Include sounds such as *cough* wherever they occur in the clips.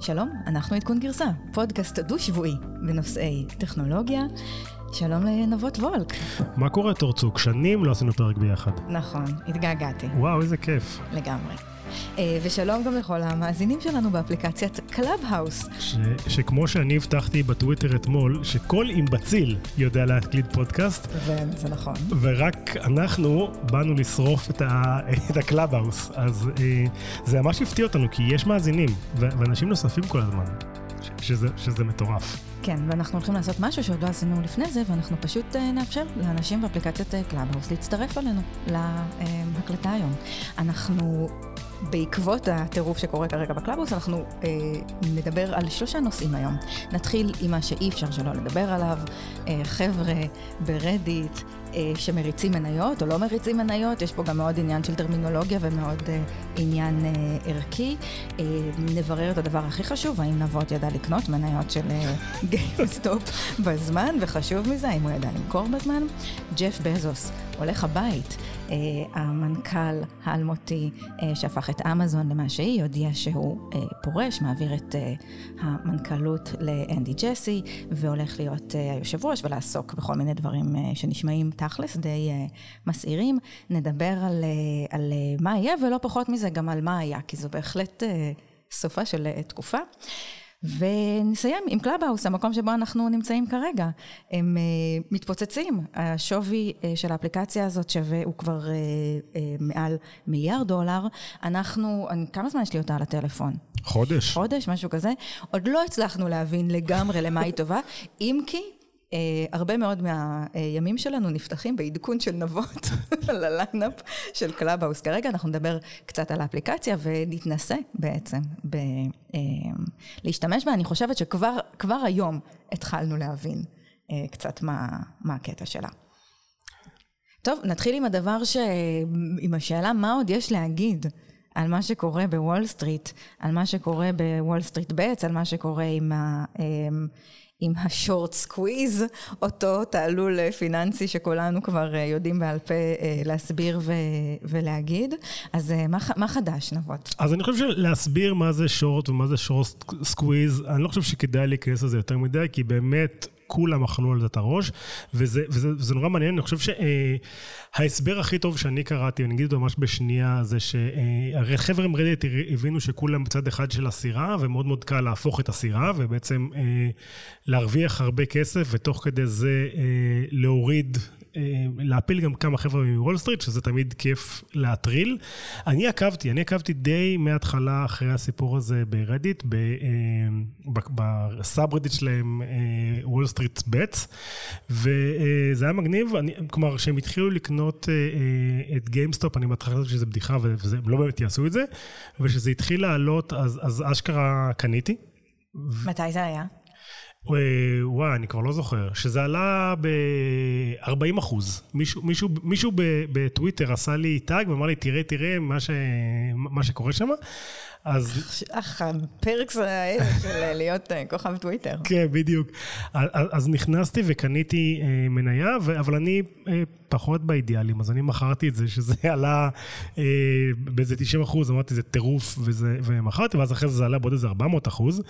שלום, אנחנו עדכון גרסה, פודקאסט דו-שבועי בנושאי טכנולוגיה. שלום לנבות וולק. מה קורה, תורצוק? שנים לא עשינו פרק ביחד. נכון, התגעגעתי. וואו, איזה כיף. לגמרי. אה, ושלום גם לכל המאזינים שלנו באפליקציית Clubhouse. שכמו שאני הבטחתי בטוויטר אתמול, שכל אימבציל יודע להקליד פודקאסט. וזה נכון. ורק אנחנו באנו לשרוף את, House. אז אה, זה ממש הפתיע אותנו, כי יש מאזינים, ואנשים נוספים כל הזמן, שזה, שזה מטורף. כן, ואנחנו הולכים לעשות משהו שעוד לא עשינו לפני זה, ואנחנו פשוט אה, נאפשר לאנשים באפליקציית Clubhouse להצטרף אלינו להקלטה היום. אנחנו בעקבות הטירוף שקורה כרגע ב Clubhouse, אנחנו אה, נדבר על שלושה נושאים היום. נתחיל עם מה שאי אפשר שלא לדבר עליו, אה, חבר'ה ב Reddit אה, שמריצים מניות או לא מריצים מניות, יש פה גם מאוד עניין של טרמינולוגיה ומאוד אה, עניין אה, ערכי. אה, נברר את הדבר הכי חשוב, האם נבות ידע לקנות מניות של אה, GameStop בזמן, וחשוב מזה, האם הוא ידע למכור בזמן. ג'ף בזוס הולך הביתה. אה, המנכ"ל האלמותי אה, שהפך את אמזון למה שהיא, הודיע שהוא אה, פורש, מעביר את המנכ"לות לאנדי ג'סי, והולך להיות היושב ראש ולעסוק בכל מיני דברים שנשמעים תכלס, די מסעירים. נדבר על, על מה יהיה, ולא פחות מזה גם על מה היה, כי זו בהחלט סופה של תקופה. ונסיים עם Clubhouse, המקום שבו אנחנו נמצאים כרגע. הם אה, מתפוצצים, השווי אה, של האפליקציה הזאת שווה, הוא כבר אה, אה, מעל מיליארד דולר. אנחנו, אני, כמה זמן יש לי אותה על הטלפון? חודש. חודש, משהו כזה. עוד לא הצלחנו להבין לגמרי למה היא טובה, אם כי הרבה מאוד מהימים שלנו נפתחים בעדכון של נבות *laughs* על ה lineup של Clubhouse. כרגע אנחנו נדבר קצת על האפליקציה ונתנסה בעצם ב, אה, להשתמש בה. אני חושבת שכבר היום התחלנו להבין אה, קצת מה, מה הקטע שלה. טוב, נתחיל עם הדבר ש... עם השאלה מה עוד יש להגיד על מה שקורה בוול סטריט, על מה שקורה ב Wall Street Bets, על מה שקורה עם ה... עם ה short squeeze, אותו תעלול פיננסי שכולנו כבר אה, יודעים בעל פה אה, להסביר ו- ולהגיד. אז אה, מה, מה חדש, נבות? אז אני חושב שלהסביר מה זה short ומה זה short squeeze, אני לא חושב שכדאי להיכנס לזה יותר מדי, כי באמת... כולם אכלו על זה את הראש, וזה, וזה, וזה נורא מעניין, אני חושב שההסבר הכי טוב שאני קראתי, אני אגיד אותו ממש בשנייה, זה שהרי חבר'ה מ Reddit הבינו שכולם בצד אחד של הסירה, ומאוד מאוד קל להפוך את הסירה, ובעצם להרוויח הרבה כסף, ותוך כדי זה להוריד אה, להפיל גם כמה חבר'ה מוול סטריט, שזה תמיד כיף להטריל. אני עקבתי, אני עקבתי די מההתחלה אחרי הסיפור הזה ב Reddit, ב subreddit שלהם, Wall Street Bets, וזה היה מגניב, אני, כלומר, כשהם התחילו לקנות אה, את GameStop, אני בהתחלה חשבתי שזה בדיחה, והם לא באמת יעשו את זה, וכשזה התחיל לעלות, אז, אז אשכרה קניתי. מתי זה היה? וואי, אני כבר לא זוכר, שזה עלה ב-40 אחוז. מישהו, מישהו, מישהו בטוויטר עשה לי tag ואמר לי, תראה, תראה מה, ש... מה שקורה שם. אז... אך, הפרקס האלה של להיות אה, כוכב טוויטר. כן, בדיוק. אז נכנסתי וקניתי אה, מניה, אבל אני אה, פחות באידיאלים, אז אני מכרתי את זה, שזה *laughs* עלה באיזה 90 אחוז, אמרתי, זה טירוף, ומכרתי, ואז אחרי זה זה עלה בעוד איזה 400 אחוז,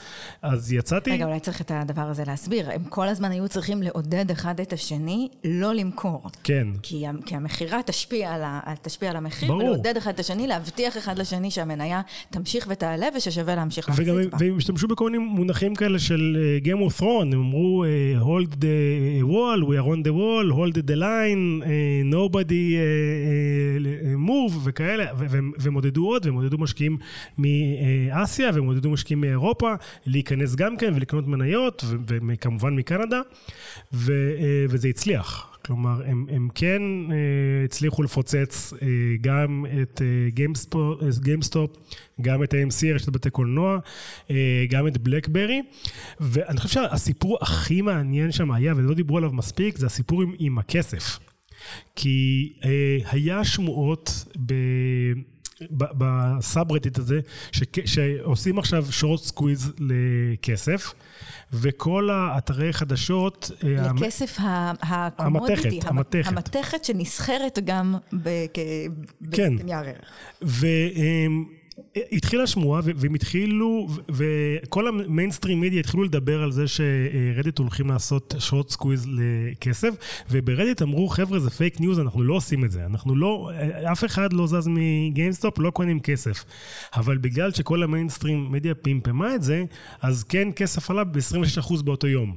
אז יצאתי... רגע, אולי צריך את הדבר הזה להסביר. הם כל הזמן היו צריכים לעודד אחד את השני לא למכור. כן. כי, כי המכירה תשפיע על, ה, תשפיע על המחיר, ברור. ולעודד אחד את השני, להבטיח אחד לשני שהמניה תמשיך. ותעלה וששווה להמשיך להחזיק בה. והם השתמשו בכל מיני מונחים כאלה של uh, Game of Thrones, הם אמרו uh, hold the wall, we are on the wall, hold the line, nobody uh, uh, move וכאלה, והם עודדו עוד, והם עודדו משקיעים מאסיה, והם עודדו משקיעים מאירופה להיכנס גם כן ולקנות מניות, וכמובן מקנדה, וזה הצליח. כלומר, הם, הם כן uh, הצליחו לפוצץ אה, גם את GameStop, אה, גם את AMC, רשת בתי קולנוע, אה, גם את BlackBerry, ואני חושב שהסיפור הכי מעניין שם היה, ולא דיברו עליו מספיק, זה הסיפור עם, עם הכסף. כי אה, היה שמועות ב... ב subreddit הזה, ש... שעושים עכשיו short squeeze לכסף. וכל האתרי חדשות... אה, לכסף ה commodity, המתכת. המתכת שנסחרת גם כן. כנייר ערך. התחילה שמועה והם התחילו, וכל ה mainstream media התחילו לדבר על זה ש-Reddit הולכים לעשות short squeeze לכסף, וב-Reddit אמרו, חבר'ה, זה fake news, אנחנו לא עושים את זה. אנחנו לא, אף אחד לא זז מ-GameStop, לא קונים כסף. אבל בגלל שכל ה mainstream media פמפמה את זה, אז כן, כסף עלה ב-26% באותו יום.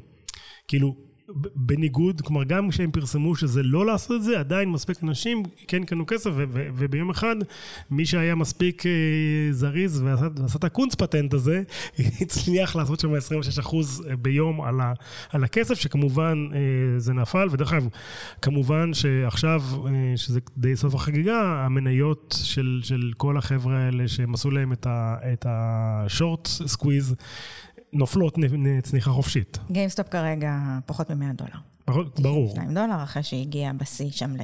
כאילו, בניגוד, כלומר גם כשהם פרסמו שזה לא לעשות את זה, עדיין מספיק אנשים כן קנו כסף, וביום אחד מי שהיה מספיק אה, זריז ועשה, ועשה את הקונץ פטנט הזה, *laughs* הצליח לעשות שם 26% ביום על, ה, על הכסף, שכמובן אה, זה נפל, ודרך אגב, כמובן שעכשיו, אה, שזה די סוף החגיגה, המניות של, של כל החבר'ה האלה שהם עשו להם את ה short squeeze, נופלות צניחה חופשית. GameStop כרגע פחות מ-100 דולר. ברור. 2 דולר אחרי שהגיע בשיא שם ל...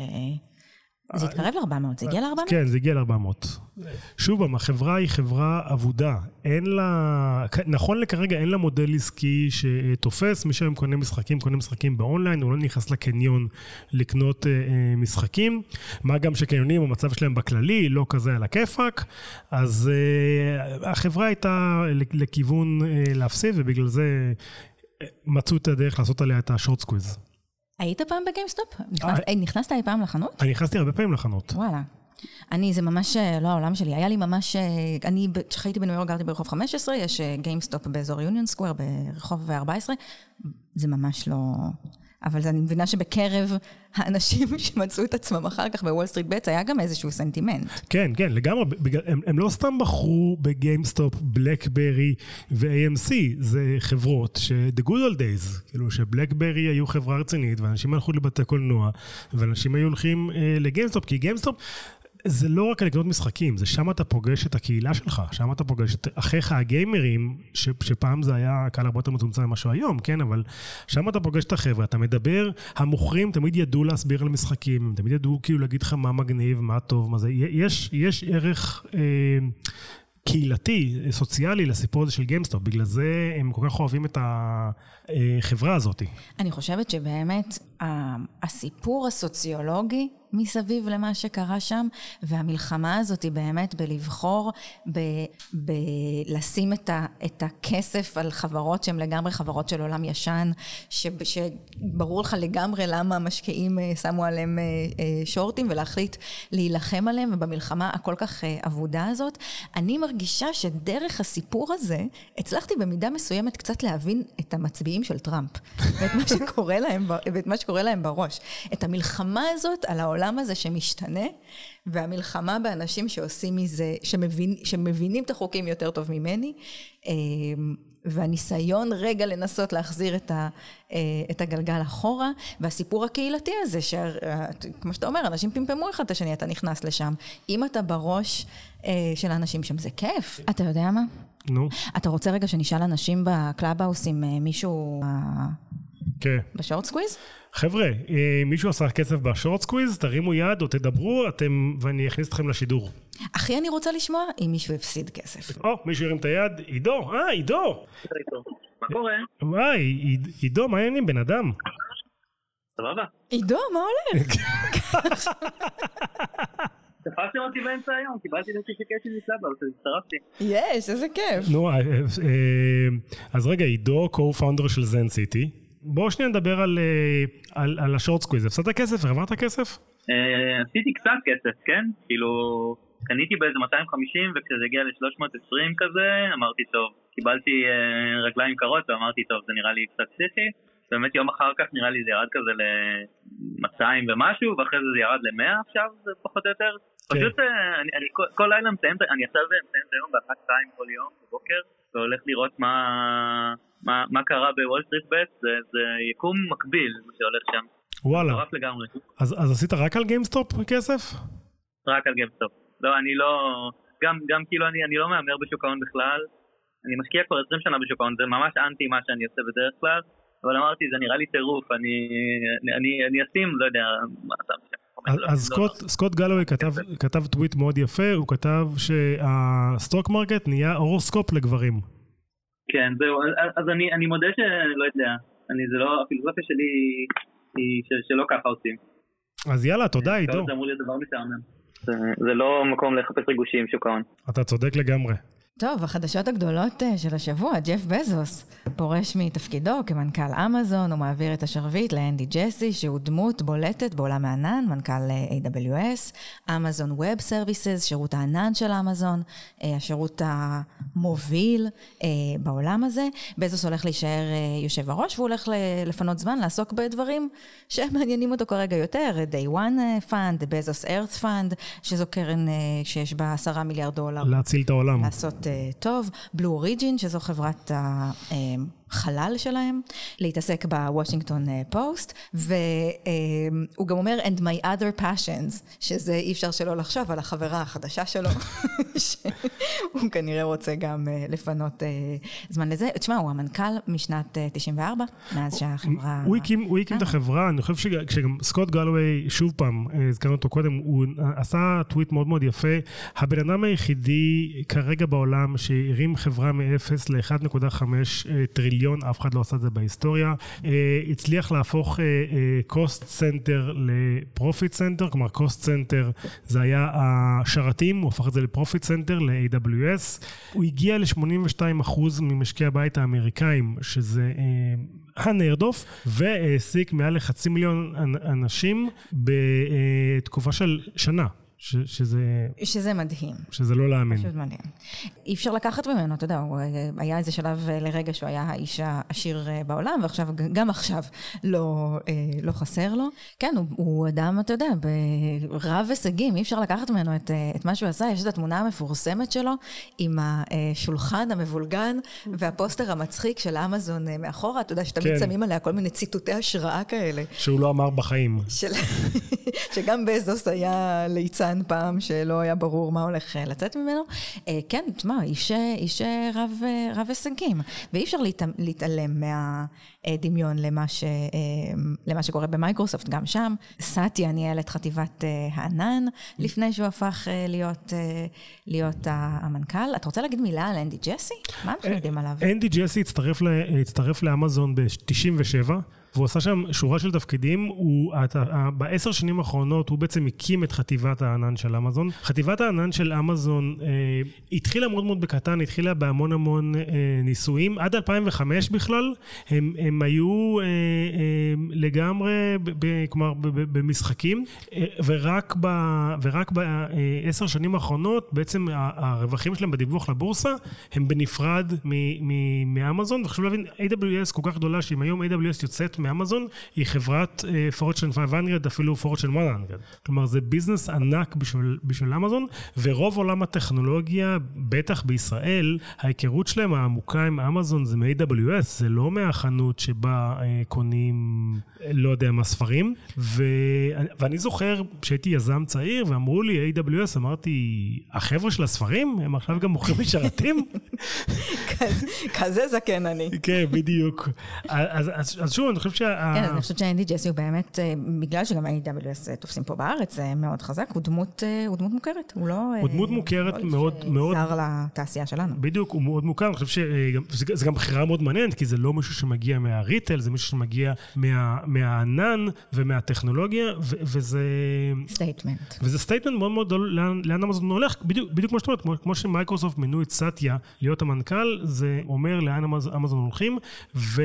זה התקרב ל-400, זה הגיע ל-400? כן, זה הגיע ל-400. שוב החברה היא חברה אבודה. אין לה, נכון לכרגע אין לה מודל עסקי שתופס, מי שהיום קונה משחקים, קונה משחקים באונליין, הוא לא נכנס לקניון לקנות אה, אה, משחקים. מה גם שקניונים, המצב שלהם בכללי, לא כזה על הכיפאק. אז אה, החברה הייתה לכיוון אה, להפסיד, ובגלל זה אה, מצאו את הדרך לעשות עליה את ה short squeeze. היית פעם ב-GameStop? אה, נכנסת אי פעם לחנות? אני נכנסתי הרבה פעמים לחנות. וואלה. אני, זה ממש לא העולם שלי. היה לי ממש, אני, כשחייתי בניו יורק, גרתי ברחוב 15, יש GameStop באזור Union Square, ברחוב 14. זה ממש לא... אבל אני מבינה שבקרב האנשים *laughs* שמצאו את עצמם אחר כך ב-WallStreetBets היה גם איזשהו סנטימנט. כן, כן, לגמרי. הם, הם לא סתם בחרו ב-GameStop, BlackBerry ו-AMC, זה חברות ש-the good old days, כאילו ש-BlackBerry היו חברה רצינית, ואנשים הלכו לבתי קולנוע, ואנשים היו הולכים אה, ל-GameStop, כי GameStop... זה לא רק לקנות משחקים, זה שם אתה פוגש את הקהילה שלך, שם אתה פוגש את אחיך הגיימרים, ש, שפעם זה היה קהל הרבה יותר מצומצם ממה שהוא היום, כן, אבל שם אתה פוגש את החבר'ה, אתה מדבר, המוכרים תמיד ידעו להסביר על משחקים, תמיד ידעו כאילו להגיד לך מה מגניב, מה טוב, מה זה, יש, יש ערך... אה, קהילתי, סוציאלי לסיפור הזה של GameStop, בגלל זה הם כל כך אוהבים את החברה הזאת. אני חושבת שבאמת הסיפור הסוציולוגי מסביב למה שקרה שם, והמלחמה הזאת היא באמת בלבחור, בלשים את, את הכסף על חברות שהן לגמרי חברות של עולם ישן, ש, שברור לך לגמרי למה המשקיעים אה, שמו עליהם אה, אה, שורטים, ולהחליט להילחם עליהם, ובמלחמה הכל כך אבודה הזאת. אני מרגישה שדרך הסיפור הזה, הצלחתי במידה מסוימת קצת להבין את המצביעים של טראמפ, ואת מה שקורה להם, ואת מה שקורה להם בראש. את המלחמה הזאת על העולם. הזה שמשתנה, והמלחמה באנשים שעושים מזה, שמבין, שמבינים את החוקים יותר טוב ממני, אמ, והניסיון רגע לנסות להחזיר את, ה, אה, את הגלגל אחורה, והסיפור הקהילתי הזה, שכמו שאתה אומר, אנשים פמפמו אחד את השני, אתה נכנס לשם. אם אתה בראש אה, של האנשים שם, זה כיף. אתה יודע מה? נו. אתה רוצה רגע שנשאל אנשים ב-Clubhouse אם אה, מישהו... כן. ב short squeeze? חבר'ה, אה, מישהו עשה כסף ב short squeeze, תרימו יד או תדברו, אתם, ואני אכניס אתכם לשידור. הכי אני רוצה לשמוע אם מישהו הפסיד כסף. או, מישהו הרים את היד, עידו, אה, עידו. מה קורה? וואי, עידו, מה העניינים, בן אדם? סבבה. עידו, מה הולך? תפסתם אותי באמצע היום, קיבלתי notification מ-Clubhouse, אז הצטרפתי. יש, איזה כיף. נו, אה, אה, אז רגע, עידו, co-founder של Zencity. בואו שנייה נדבר על, אה, על, על ה short squeeze. הפסדת כסף? הרווחת כסף? אה, עשיתי קצת כסף, כן? כאילו, קניתי באיזה 250 וכשזה הגיע ל-320 כזה, אמרתי טוב, קיבלתי אה, רגליים קרות ואמרתי טוב, זה נראה לי קצת פסיכי. באמת יום אחר כך נראה לי זה ירד כזה ל-200 ומשהו, ואחרי זה זה ירד ל-100 עכשיו, זה פחות או יותר. כן. פשוט אני, אני כל, כל לילה מסיים, אני עכשיו מסיים את היום באחת-שתיים כל יום בבוקר, והולך לראות מה... מה, מה קרה בוול סטריט בט, זה, זה יקום מקביל, שהולך שם. וואלה. מטורף לגמרי. אז, אז עשית רק על GameStop כסף? רק על GameStop. לא, אני לא... גם, גם כאילו אני, אני לא מהמר בשוק ההון בכלל. אני משקיע כבר 20 שנה בשוק ההון, זה ממש אנטי מה שאני עושה בדרך כלל. אבל אמרתי, זה נראה לי טירוף, אני, אני, אני, אני אשים, לא יודע, מה אתה אז, אז סקוט, לא. סקוט גלווי כתב, כתב טוויט מאוד יפה, הוא כתב שה stock market נהיה הורוסקופ לגברים. כן, זהו, אז אני, אני מודה שלא יודע, אני, זה לא, הפילוסופיה שלי היא ש, שלא ככה עושים. אז יאללה, תודה עידו. זה אמור להיות דבר משעמם. זה, זה לא מקום לחפש ריגושים, שוק ההון. אתה צודק לגמרי. טוב, החדשות הגדולות אה, של השבוע, ג'ף בזוס פורש מתפקידו כמנכ"ל אמזון, הוא מעביר את השרביט לאנדי ג'סי, שהוא דמות בולטת בעולם הענן, מנכ"ל אה, AWS, אמזון Web Services, שירות הענן של אמזון, אה, השירות המוביל בעולם הזה. בזוס הולך להישאר יושב הראש, והוא הולך לפנות זמן לעסוק בדברים שמעניינים אותו כרגע יותר, Day One Fund, בזוס Earth Fund, שזו קרן שיש בה עשרה מיליארד דולר. להציל את העולם. לעשות טוב, בלו אוריג'ין, שזו חברת החלל שלהם, להתעסק בוושינגטון פוסט, והוא גם אומר, and my other passions, שזה אי אפשר שלא לחשוב על החברה החדשה שלו, *laughs* שהוא כנראה רוצה גם לפנות זמן לזה. תשמע, הוא המנכ"ל משנת 94, מאז שהחברה... הוא הקים, הוא הקים את החברה, אני חושב שגם סקוט גלווי, שוב פעם, הזכרנו אותו קודם, הוא עשה טוויט מאוד מאוד יפה. הבן אדם היחידי כרגע בעולם שהרים חברה מ-0 ל-1.5 טריליון, אף אחד לא עשה את זה בהיסטוריה. הצליח להפוך cost center ל profit center, כלומר cost center זה היה השרתים, הוא הפך את זה ל profit center, ל-AWS. הוא הגיע ל-82% ממשקי הבית האמריקאים, שזה unheard of, והעסיק מעל לחצי מיליון אנשים בתקופה של שנה. ש, שזה... שזה מדהים. שזה לא להאמין. פשוט מדהים. אי אפשר לקחת ממנו, אתה יודע, הוא, היה איזה שלב לרגע שהוא היה האיש העשיר בעולם, ועכשיו, גם עכשיו, לא, לא חסר לו. כן, הוא, הוא אדם, אתה יודע, רב הישגים, אי אפשר לקחת ממנו את, את מה שהוא עשה. יש את התמונה המפורסמת שלו, עם השולחן המבולגן והפוסטר המצחיק של אמזון מאחורה, אתה יודע, שתמיד כן. שמים עליה כל מיני ציטוטי השראה כאלה. שהוא לא אמר בחיים. של... *laughs* שגם בזוס היה ליצן. קטן פעם שלא היה ברור מה הולך לצאת ממנו. כן, תשמע, איש, רב, הישגים, ואי אפשר להת, להתעלם מהדמיון למה, ש, למה שקורה במייקרוסופט, גם שם. סאטיה ניהל את חטיבת הענן לפני שהוא הפך להיות, להיות המנכ"ל. אתה רוצה להגיד מילה על אנדי ג'סי? מה אנחנו יודעים עליו? אנדי ג'סי הצטרף, הצטרף לאמזון ב-97. והוא עשה שם שורה של תפקידים, הוא, בעשר שנים האחרונות הוא בעצם הקים את חטיבת הענן של אמזון. חטיבת הענן של אמזון אה, התחילה מאוד מאוד בקטן, התחילה בהמון המון אה, ניסויים. עד 2005 בכלל, הם, הם היו אה, אה, לגמרי, כלומר, במשחקים, אה, ורק, בעשר שנים האחרונות, בעצם הרווחים שלהם בדיווח לבורסה, הם בנפרד מאמזון, וחשוב להבין, AWS כל כך גדולה, שאם היום AWS יוצאת מאמזון היא חברת פורצ'ן uh, 500 אפילו פורצ'ן 100. כלומר זה ביזנס ענק בשביל, בשביל אמזון ורוב עולם הטכנולוגיה בטח בישראל ההיכרות שלהם העמוקה עם אמזון זה מ-AWS זה לא מהחנות שבה uh, קונים לא יודע מה ספרים ו, ואני זוכר שהייתי יזם צעיר ואמרו לי AWS אמרתי החבר'ה של הספרים הם עכשיו גם מוכרים לי שרתים. *laughs* כזה זקן אני. כן בדיוק. אז, אז, אז שוב אני חושב שה... כן, אני חושבת שאנדי ג'סי הוא באמת, בגלל שגם ה-AWS תופסים פה בארץ, זה מאוד חזק, הוא דמות, מוכרת, הוא לא... הוא דמות מוכרת מאוד, מאוד... זר לתעשייה שלנו. בדיוק, הוא מאוד מוכר, אני חושב שזה גם בחירה מאוד מעניינת, כי זה לא מישהו שמגיע מה retail, זה מישהו שמגיע מה, מהענן ומהטכנולוגיה, וזה... statement. וזה statement מאוד מאוד גדול לאן, לאן אמזון הולך, בדיוק, בדיוק כמו שאת אומרת, כמו שמייקרוסופט מינו את סאטיה להיות המנכ"ל, זה אומר לאן אמזון הולכים, ו...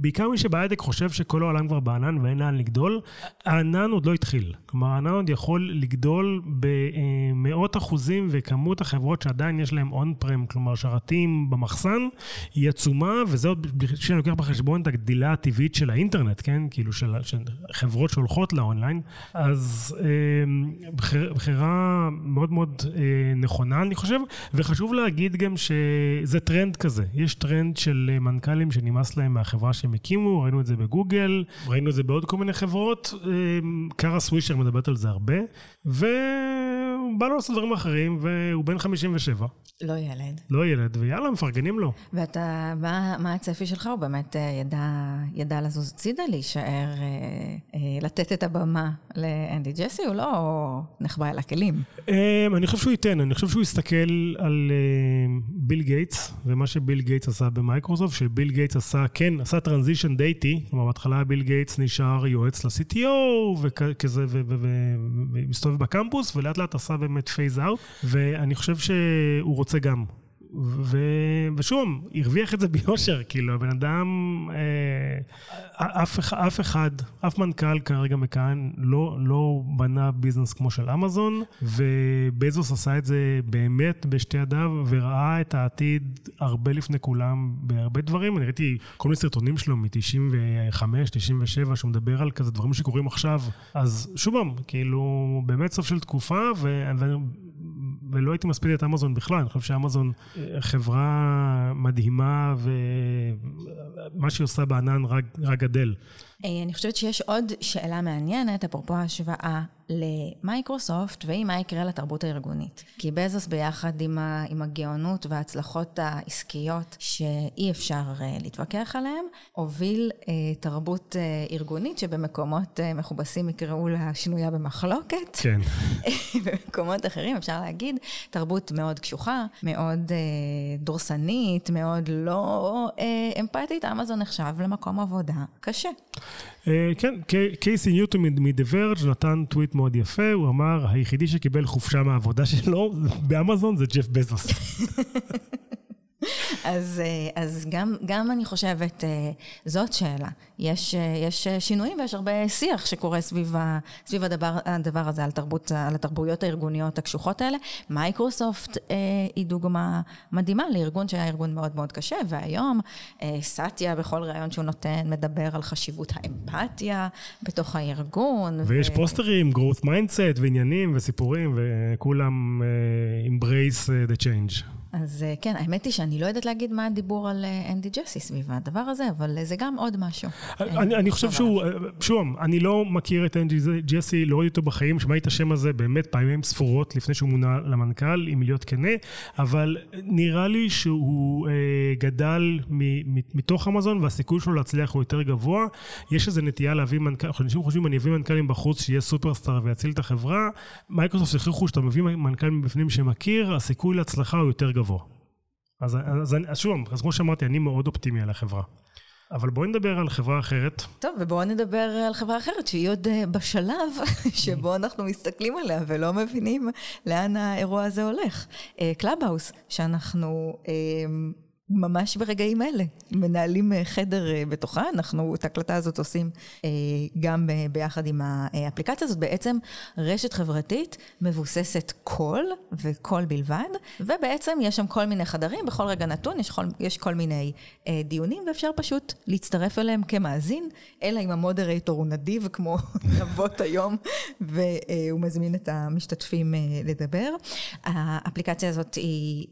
בעיקר מי שבהייטק חושב שכל העולם כבר בענן ואין לאן לגדול, הענן עוד לא התחיל. כלומר, הענן עוד יכול לגדול במאות אחוזים, וכמות החברות שעדיין יש להן on-prem, כלומר שרתים במחסן, היא עצומה, וזה עוד כשאני לוקח בחשבון את הגדילה הטבעית של האינטרנט, כן? כאילו של, של חברות שהולכות לאונליין. אז אה, בחירה מאוד מאוד אה, נכונה, אני חושב, וחשוב להגיד גם שזה טרנד כזה. יש טרנד של מנכ"לים שנמאס להם מהחברה שהם הקימו, ראינו את זה בגוגל, ראינו את זה בעוד כל מיני חברות. קארה סווישר מדברת על זה הרבה, ו... בא לו לעשות דברים אחרים, והוא בן 57. לא ילד. לא ילד, ויאללה, מפרגנים לו. ואתה, מה, מה הצפי שלך? הוא באמת אה, ידע, ידע לזוז הצידה, להישאר, אה, אה, לתת את הבמה לאנדי ג'סי, הוא לא נחבא אל הכלים. אמ, אני חושב שהוא ייתן, אני חושב שהוא יסתכל על ביל גייטס, ומה שביל גייטס עשה במייקרוסופט, שביל גייטס עשה, כן, עשה transition די איטי, כלומר, בהתחלה ביל גייטס נשאר יועץ ל-CTO, וכזה, ומסתובב בקמפוס, ולאט לאט עשה באמת phase out, ואני חושב שהוא רוצה גם. ו... ושוב, הרוויח את זה ביושר, כאילו, הבן אדם, אה, אף, אף אחד, אף מנכ"ל כרגע מכאן לא, לא בנה ביזנס כמו של אמזון, ובזוס עשה את זה באמת בשתי ידיו, וראה את העתיד הרבה לפני כולם בהרבה דברים. אני ראיתי כל מיני סרטונים שלו מ-95, 97, שהוא מדבר על כזה דברים שקורים עכשיו. אז שוב כאילו, באמת סוף של תקופה, ו... ולא הייתי מספיד את אמזון בכלל, אני חושב שאמזון אה, חברה מדהימה, ומה שהיא עושה בענן רק גדל. אה, אני חושבת שיש עוד שאלה מעניינת, אפרופו ההשוואה למייקרוסופט, והיא מה יקרה לתרבות הארגונית. כי בזוס ביחד עם, ה, עם הגאונות וההצלחות העסקיות שאי אפשר uh, להתווכח עליהן, הוביל uh, תרבות uh, ארגונית שבמקומות uh, מכובסים יקראו לה שנויה במחלוקת. כן. *laughs* במקומות אחרים אפשר להגיד, תרבות מאוד קשוחה, מאוד uh, דורסנית, מאוד לא uh, אמפתית. אמזון נחשב למקום עבודה קשה. אה, כן, קייסי ניוטון מ"דה ורג' נתן טוויט מאוד יפה, הוא אמר, היחידי שקיבל חופשה מהעבודה שלו *laughs* באמזון זה ג'ף בזוס. *laughs* אז, אה, אז גם, גם אני חושבת, אה, זאת שאלה. יש, אה, יש שינויים ויש הרבה שיח שקורה סביב, ה, סביב הדבר, הדבר הזה, על, תרבות, על התרבויות הארגוניות הקשוחות האלה. מייקרוסופט אה, היא דוגמה מדהימה לארגון שהיה ארגון מאוד מאוד קשה, והיום אה, סאטיה בכל ראיון שהוא נותן מדבר על חשיבות האמפתיה בתוך הארגון. ויש ו... פוסטרים, growth mindset ועניינים וסיפורים, וכולם uh, embrace the change. אז אה, כן, האמת היא שאני לא יודעת להגיד מה הדיבור על אה, אנדי ג'סי סביב הדבר הזה, אבל אה, זה גם עוד משהו. אני, אני חושב שהוא, שוב, אני לא מכיר את אנדי ג'סי, לא ראיתי אותו בחיים, שמעתי את השם הזה באמת פעמים ספורות לפני שהוא מונה למנכ"ל, אם להיות כנה, אבל נראה לי שהוא אה, גדל מ, מתוך אמזון, והסיכוי שלו להצליח הוא יותר גבוה. יש איזו נטייה להביא מנכ"ל, אנשים חושבים, אני אביא מנכ"ל מבחוץ שיהיה סופרסטאר ויציל את החברה. מייקרוסופט הכריחו שאתה מביא מנכ"ל מבפנים שמכיר, הסיכוי להצלחה הוא יותר. גבוה. אז, אז, אז שוב, אז כמו שאמרתי, אני מאוד אופטימי על החברה. אבל בואי נדבר על חברה אחרת. טוב, ובואו נדבר על חברה אחרת, שהיא עוד אה, בשלב *laughs* שבו אנחנו מסתכלים עליה ולא מבינים לאן האירוע הזה הולך. Clubhouse, שאנחנו אה, ממש ברגעים אלה. מנהלים אה, חדר אה, בתוכה, אנחנו את ההקלטה הזאת עושים אה, גם ביחד עם האפליקציה הזאת. בעצם רשת חברתית מבוססת קול וקול בלבד, ובעצם יש שם כל מיני חדרים, בכל רגע נתון יש כל, יש כל מיני דיונים, ואפשר פשוט להצטרף אליהם כמאזין, אלא אם המודרטור הוא נדיב כמו *laughs* אבות היום, והוא מזמין את המשתתפים לדבר. האפליקציה הזאת היא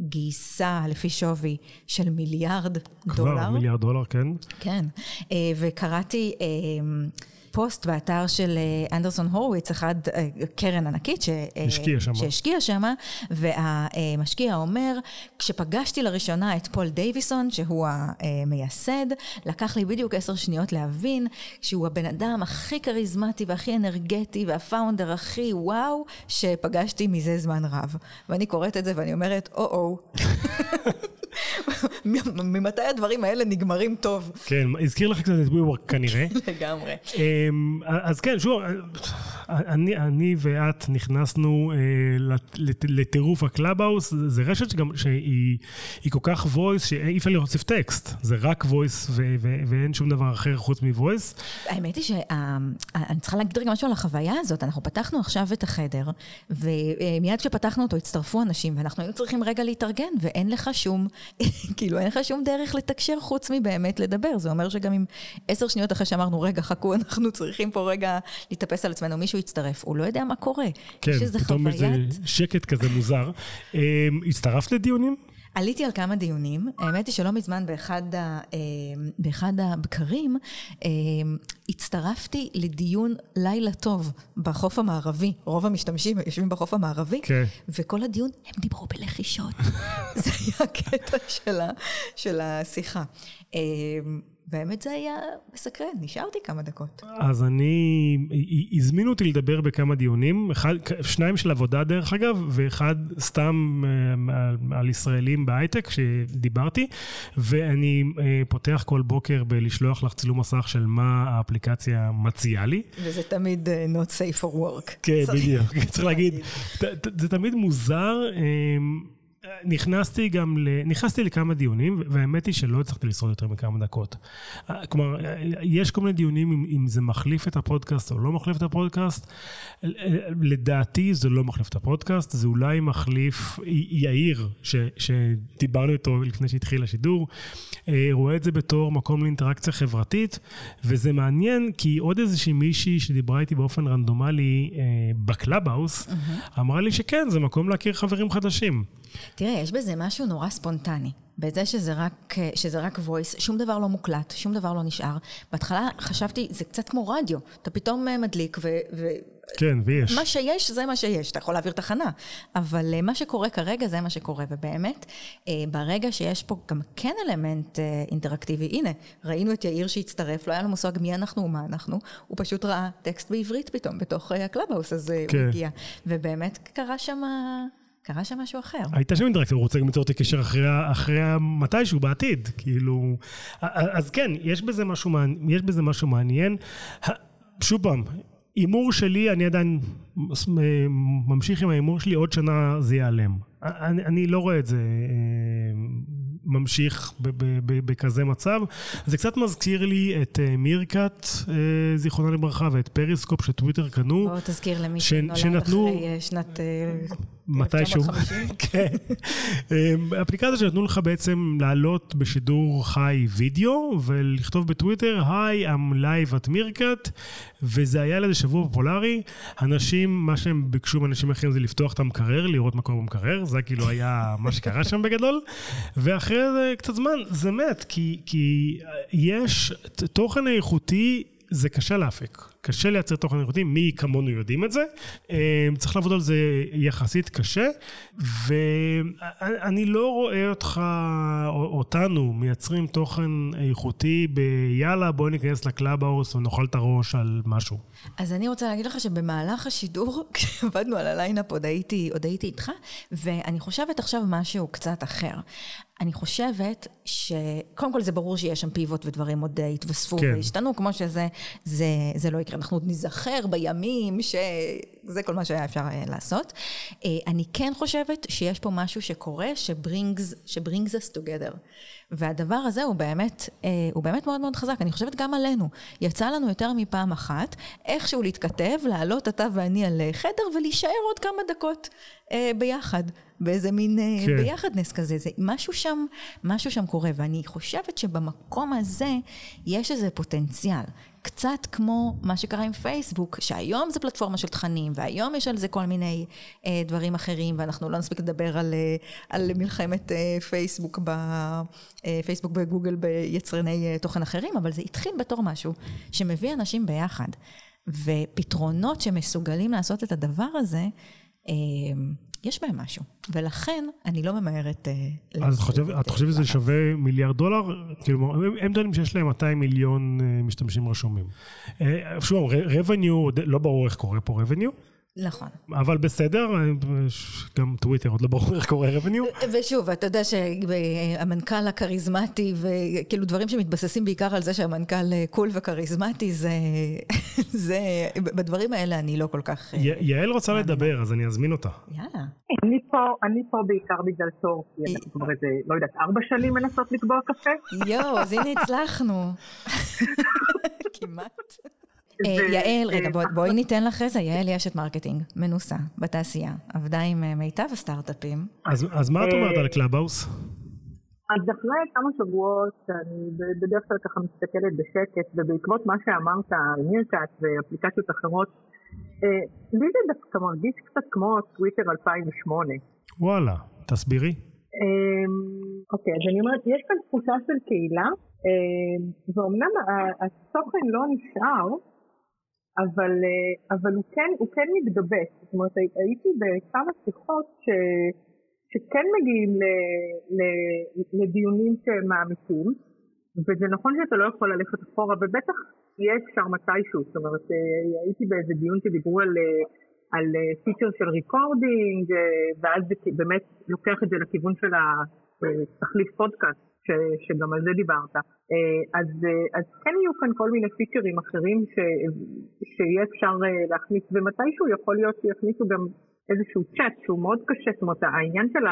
גייסה לפי שעות שווי של מיליארד כבר, דולר. כבר, מיליארד דולר, כן. כן, אה, וקראתי... אה, פוסט באתר של אה, Andreessen Horowitz, אחד, קרן ענקית שהשקיע שם. שהשקיע שם, והמשקיע אומר, כשפגשתי לראשונה את פול דייוויסון, שהוא המייסד, לקח לי בדיוק עשר שניות להבין שהוא הבן אדם הכי כריזמטי והכי אנרגטי וה founder הכי וואו שפגשתי מזה זמן רב. ואני קוראת את זה ואני אומרת, או-או. *laughs* ממתי הדברים האלה נגמרים טוב? כן, הזכיר לך קצת את WeWork כנראה. *laughs* לגמרי. אמ, אז כן, שוב, אני, אני ואת נכנסנו אה, לטירוף ה Clubhouse, זה רשת שגם, שהיא כל כך voice, שאי אפשר להוסיף טקסט, זה רק voice ואין שום דבר אחר חוץ מ-voice. האמת היא שאני צריכה להגיד רגע משהו על החוויה הזאת, אנחנו פתחנו עכשיו את החדר, ומיד כשפתחנו אותו הצטרפו אנשים, ואנחנו היינו צריכים רגע להתארגן, ואין לך שום, כאילו אין לך שום דרך לתקשר חוץ מבאמת לדבר, זה אומר שגם אם עשר שניות אחרי שאמרנו, רגע, חכו, אנחנו צריכים פה רגע להתאפס על עצמנו, מישהו יצטרף, הוא לא יודע מה קורה. כן, פתאום חוויית... איזה שקט כזה מוזר. אמ, הצטרפת לדיונים? עליתי על כמה דיונים, האמת היא שלא מזמן באחד, ה, אה, באחד הבקרים אה, הצטרפתי לדיון לילה טוב בחוף המערבי, רוב המשתמשים יושבים בחוף המערבי, כן. וכל הדיון הם דיברו בלחישות, *laughs* זה היה הקטע של, ה, של השיחה. אה, והאמת זה היה מסקרן, נשארתי כמה דקות. אז אני, הזמינו אותי לדבר בכמה דיונים, אחד, שניים של עבודה דרך אגב, ואחד סתם אה, על, על ישראלים בהייטק שדיברתי, ואני אה, פותח כל בוקר בלשלוח לך צילום מסך של מה האפליקציה מציעה לי. וזה תמיד אה, not safe for work. כן, בדיוק, *laughs* צריך להגיד, זה תמיד מוזר. נכנסתי גם ל... נכנסתי לכמה דיונים, והאמת היא שלא הצלחתי לשרוד יותר מכמה דקות. כלומר, יש כל מיני דיונים אם, אם זה מחליף את הפודקאסט או לא מחליף את הפודקאסט. לדעתי זה לא מחליף את הפודקאסט, זה אולי מחליף יאיר, ש, שדיברנו איתו לפני שהתחיל השידור, אה, רואה את זה בתור מקום לאינטראקציה חברתית, וזה מעניין כי עוד איזושהי מישהי שדיברה איתי באופן רנדומלי אה, ב Clubhouse, mm-hmm. אמרה לי שכן, זה מקום להכיר חברים חדשים. תראה, יש בזה משהו נורא ספונטני. בזה שזה רק, שזה רק voice, שום דבר לא מוקלט, שום דבר לא נשאר. בהתחלה חשבתי, זה קצת כמו רדיו. אתה פתאום אה, מדליק ו... ו... כן, ויש. מה שיש, זה מה שיש. אתה יכול להעביר תחנה. אבל אה, מה שקורה כרגע, זה מה שקורה. ובאמת, אה, ברגע שיש פה גם כן אלמנט אינטראקטיבי, הנה, ראינו את יאיר שהצטרף, לא היה לו מושג מי אנחנו ומה אנחנו, הוא פשוט ראה טקסט בעברית פתאום, בתוך ה Clubhouse, אז כן. הוא הגיע. ובאמת קרה שם... קרה שם משהו אחר. הייתה שם אינטראקציה, הוא רוצה גם ליצור את הקשר אחרי, אחרי מתישהו, בעתיד. כאילו... אז כן, יש בזה משהו, יש בזה משהו מעניין. שוב פעם, הימור שלי, אני עדיין ממשיך עם ההימור שלי, עוד שנה זה ייעלם. אני, אני לא רואה את זה אה, ממשיך בכזה מצב. זה קצת מזכיר לי את אה, Meerkat, אה, זיכרונה לברכה, ואת Periscope שטוויטר קנו. בוא תזכיר למי שנולד שנתנו... אחרי שנת... מתישהו, *laughs* כן. אפליקציה שנתנו לך בעצם לעלות בשידור חי וידאו ולכתוב בטוויטר, היי, I'm live at Meerkat, וזה היה לאיזה שבוע פופולרי. אנשים, מה שהם ביקשו מאנשים אחרים זה לפתוח את המקרר, לראות מה קורה במקרר, זה כאילו היה מה שקרה שם בגדול. ואחרי זה קצת זמן, זה מת, כי, כי יש תוכן איכותי, זה קשה להפיק. קשה לייצר תוכן איכותי, מי כמונו יודעים את זה. אה, צריך לעבוד על זה יחסית קשה, ואני לא רואה אותך, אותנו, מייצרים תוכן איכותי ביאללה, בוא ניכנס ל Clubhouse ונאכל את הראש על משהו. אז אני רוצה להגיד לך שבמהלך השידור, *laughs* כשעבדנו על ה lineup, עוד הייתי, עוד הייתי איתך, ואני חושבת עכשיו משהו קצת אחר. אני חושבת שקודם כל זה ברור שיש שם פיבוט ודברים עוד יתווספו כן. וישתנו, כמו שזה, זה, זה לא יקרה. אנחנו עוד ניזכר בימים שזה כל מה שהיה אפשר אה, לעשות. אה, אני כן חושבת שיש פה משהו שקורה, שברינגס, שברינגס us together. והדבר הזה הוא באמת, אה, הוא באמת מאוד מאוד חזק. אני חושבת גם עלינו. יצא לנו יותר מפעם אחת איכשהו להתכתב, לעלות אתה ואני על חדר ולהישאר עוד כמה דקות ביחד. באיזה מין כן. ביחדנס כזה, זה משהו שם, משהו שם קורה, ואני חושבת שבמקום הזה יש איזה פוטנציאל. קצת כמו מה שקרה עם פייסבוק, שהיום זה פלטפורמה של תכנים, והיום יש על זה כל מיני אה, דברים אחרים, ואנחנו לא נספיק לדבר על, אה, על מלחמת אה, פייסבוק, ב, אה, פייסבוק וגוגל ביצרני אה, תוכן אחרים, אבל זה התחיל בתור משהו שמביא אנשים ביחד. ופתרונות שמסוגלים לעשות את הדבר הזה, אה, יש בהם משהו, ולכן אני לא ממהרת... אה, אז את חושבת שזה שווה מיליארד דולר? כאילו, הם טוענים שיש להם 200 מיליון אה, משתמשים רשומים. אה, שוב, revenue, לא ברור איך קורה פה revenue. נכון. אבל בסדר, גם טוויטר עוד לא ברור איך קורה רבניו. ושוב, אתה יודע שהמנכ"ל הכריזמטי, וכאילו דברים שמתבססים בעיקר על זה שהמנכ"ל קול וכריזמטי, זה, *laughs* זה, בדברים האלה אני לא כל כך... יעל רוצה לדבר, אז אני אזמין אותה. יאללה. אני פה, אני פה בעיקר בגלל תור, כי אנחנו כבר איזה, לא יודעת, ארבע שנים מנסות לקבוע קפה. יואו, אז הנה הצלחנו. *laughs* כמעט. אה, יעל, רגע, בואי ניתן לך איזה, יעל אשת marketing, מנוסה, בתעשייה, עבדה עם אה, מיטב הסטארט-אפים. אז מה את אומרת על Clubhouse? אז אחרי כמה שבועות אני בדרך כלל ככה מסתכלת בשקט, ובעקבות מה שאמרת, מירקאט ואפליקציות אחרות, אה, לי זה דווקא מרגיש קצת כמו טוויטר 2008. וואלה, תסבירי. אמ, אוקיי, אז אני אומרת, יש כאן תחושה של קהילה, אמ, ואומנם התוכן לא נשאר, אבל, אה, אבל הוא, כן, הוא כן מתגבש. זאת אומרת, הייתי בכמה שיחות ש, שכן מגיעים ל, ל, לדיונים שהם מעמיקים, וזה נכון שאתה לא יכול ללכת אחורה, ובטח יהיה אפשר מתישהו. זאת אומרת, אה, הייתי באיזה דיון שדיברו על... על פיצ'ר של recording, ואז זה באמת לוקח את זה לכיוון של התחליף פודקאסט, ש, שגם על זה דיברת. אה, אז, אז כן יהיו כאן כל מיני פיצ'רים אחרים ש, שיהיה אפשר אה, להכניס, ומתישהו יכול להיות שיכניסו גם איזשהו צ'אט שהוא מאוד קשה, זאת אומרת העניין של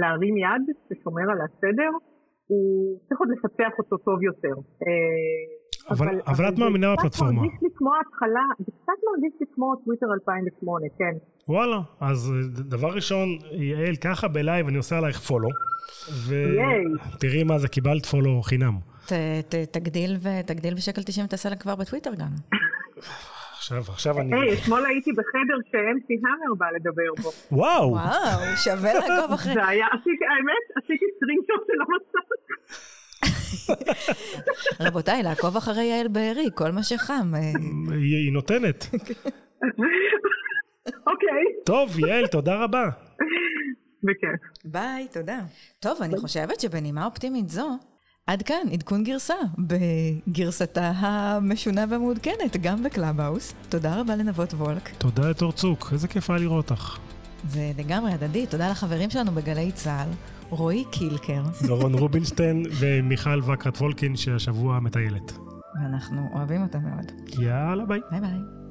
להרים יד ששומר על הסדר, הוא צריך עוד לפתח אותו טוב יותר. אה, אבל, אבל, אבל את מאמינה בפלטפורמה. זה קצת מרגיש לי כמו ההתחלה, זה קצת מרגיש לי כמו טוויטר 2008, כן. וואלה, אז דבר ראשון, יעל, ככה ב live אני עושה עלייך follow. ותראי מה זה, קיבלת follow חינם. ת, ת, תגדיל ותגדיל בשקל 90 תעשה לה כבר בטוויטר גם. עכשיו, עכשיו אני... היי, אתמול הייתי בחדר ש MC Hammer בא לדבר בו. וואו. וואו, שווה לעקוב אחרי. זה היה, האמת, עשיתי screenshot של המצב. *laughs* רבותיי, לעקוב אחרי יעל בארי, כל מה שחם. היא נותנת. *laughs* אוקיי. טוב, יעל, תודה רבה. בכיף. ביי, תודה. טוב, אני חושבת שבנימה אופטימית זו, עד כאן עדכון גרסה, בגרסתה המשונה והמעודכנת, גם ב Clubhouse. תודה רבה לנבות וולק. תודה לתור צוק, איזה כיף היה לראות אותך. זה לגמרי הדדי, תודה לחברים שלנו בגלי צה"ל. רועי קילקר. דורון רובינשטיין ומיכל וקרת וולקין שהשבוע מטיילת. ואנחנו אוהבים אותה מאוד. יאללה ביי. ביי ביי.